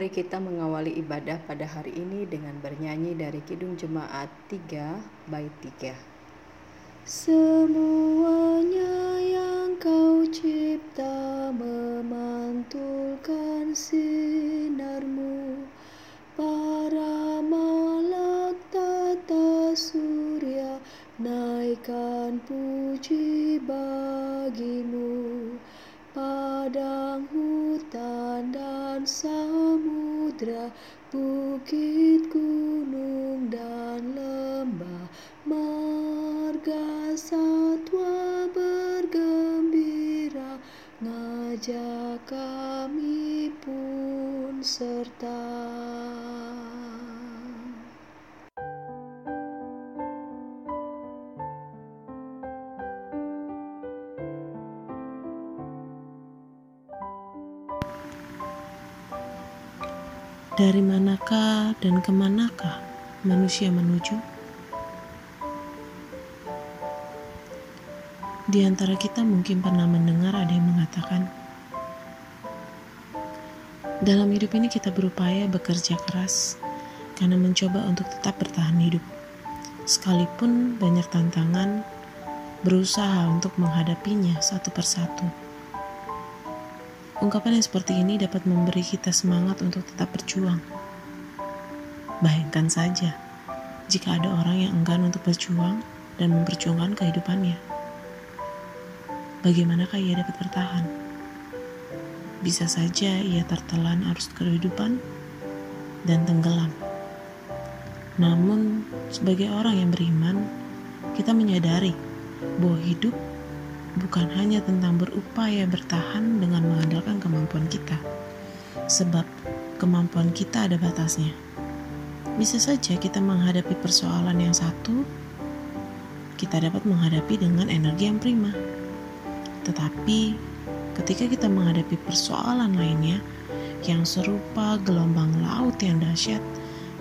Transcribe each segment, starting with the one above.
Mari kita mengawali ibadah pada hari ini dengan bernyanyi dari Kidung Jemaat 3 bait 3. Semuanya yang kau cipta memantulkan sinarmu Para malak tata surya naikkan puji bagimu Padang hutan dan samudra Bukit gunung dan lembah Marga satwa bergembira Ngajak kami pun serta Dari manakah dan ke manakah manusia menuju? Di antara kita mungkin pernah mendengar ada yang mengatakan, dalam hidup ini kita berupaya bekerja keras karena mencoba untuk tetap bertahan hidup. Sekalipun banyak tantangan, berusaha untuk menghadapinya satu persatu. Ungkapan yang seperti ini dapat memberi kita semangat untuk tetap berjuang. Bayangkan saja, jika ada orang yang enggan untuk berjuang dan memperjuangkan kehidupannya. Bagaimanakah ia dapat bertahan? Bisa saja ia tertelan arus kehidupan dan tenggelam. Namun, sebagai orang yang beriman, kita menyadari bahwa hidup bukan hanya tentang berupaya bertahan dengan mengandalkan kemampuan kita, sebab kemampuan kita ada batasnya. Bisa saja kita menghadapi persoalan yang satu, kita dapat menghadapi dengan energi yang prima. Tetapi, ketika kita menghadapi persoalan lainnya yang serupa gelombang laut yang dahsyat,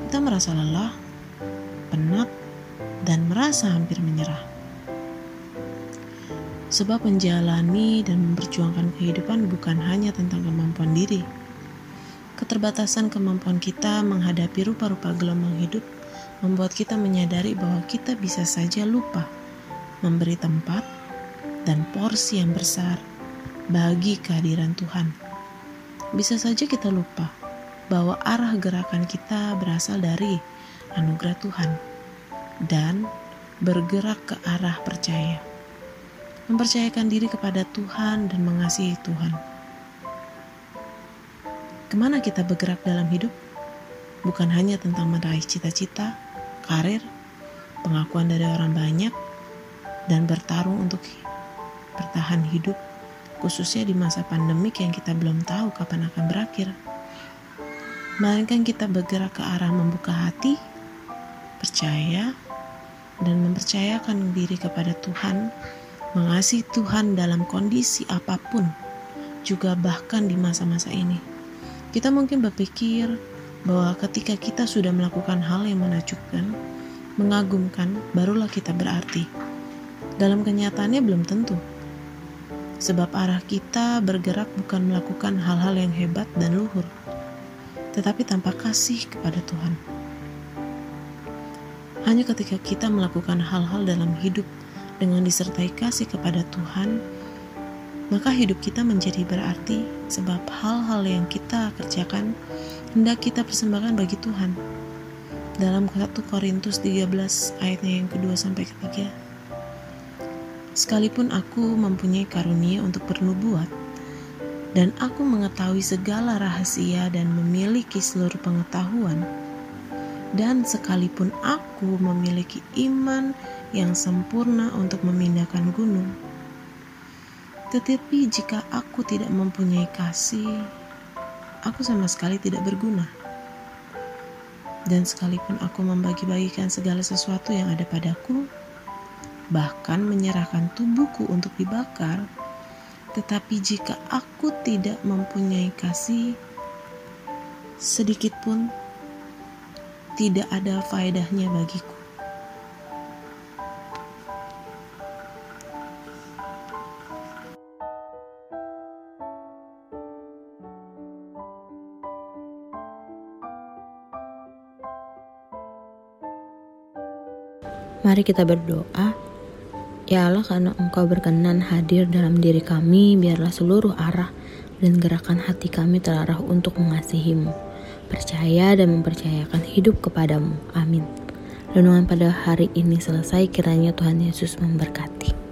kita merasa lelah, penat, dan merasa hampir menyerah. Sebab menjalani dan memperjuangkan kehidupan bukan hanya tentang kemampuan diri. Keterbatasan kemampuan kita menghadapi rupa-rupa gelombang hidup membuat kita menyadari bahwa kita bisa saja lupa memberi tempat dan porsi yang besar bagi kehadiran Tuhan. Bisa saja kita lupa bahwa arah gerakan kita berasal dari anugerah Tuhan dan bergerak ke arah percaya mempercayakan diri kepada Tuhan dan mengasihi Tuhan. Ke mana kita bergerak dalam hidup? Bukan hanya tentang meraih cita-cita, karir, pengakuan dari orang banyak, dan bertarung untuk bertahan hidup, khususnya di masa pandemik yang kita belum tahu kapan akan berakhir. Melainkan kita bergerak ke arah membuka hati, percaya, dan mempercayakan diri kepada Tuhan mengasihi Tuhan dalam kondisi apa pun, juga bahkan di masa-masa ini. Kita mungkin berpikir bahwa ketika kita sudah melakukan hal yang menakjubkan, mengagumkan, barulah kita berarti. Dalam kenyataannya belum tentu. Sebab arah kita bergerak bukan melakukan hal-hal yang hebat dan luhur, tetapi tanpa kasih kepada Tuhan. Hanya ketika kita melakukan hal-hal dalam hidup dengan disertai kasih kepada Tuhan, maka hidup kita menjadi berarti sebab hal-hal yang kita kerjakan hendak kita persembahkan bagi Tuhan. Dalam 1 Korintus 13 ayatnya yang kedua sampai ketiga. Sekalipun aku mempunyai karunia untuk bernubuat, dan aku mengetahui segala rahasia dan memiliki seluruh pengetahuan, dan sekalipun aku memiliki iman yang sempurna untuk memindahkan gunung. Tetapi jika aku tidak mempunyai kasih, aku sama sekali tidak berguna. Dan sekalipun aku membagi-bagikan segala sesuatu yang ada padaku, bahkan menyerahkan tubuhku untuk dibakar, tetapi jika aku tidak mempunyai kasih, sedikit pun tidak ada faedahnya bagiku. Mari kita berdoa. Ya Allah, karena Engkau berkenan hadir dalam diri kami, biarlah seluruh arah dan gerakan hati kami terarah untuk mengasihimu percaya dan mempercayakan hidup kepadamu. Amin. Renungan pada hari ini selesai, kiranya Tuhan Yesus memberkati.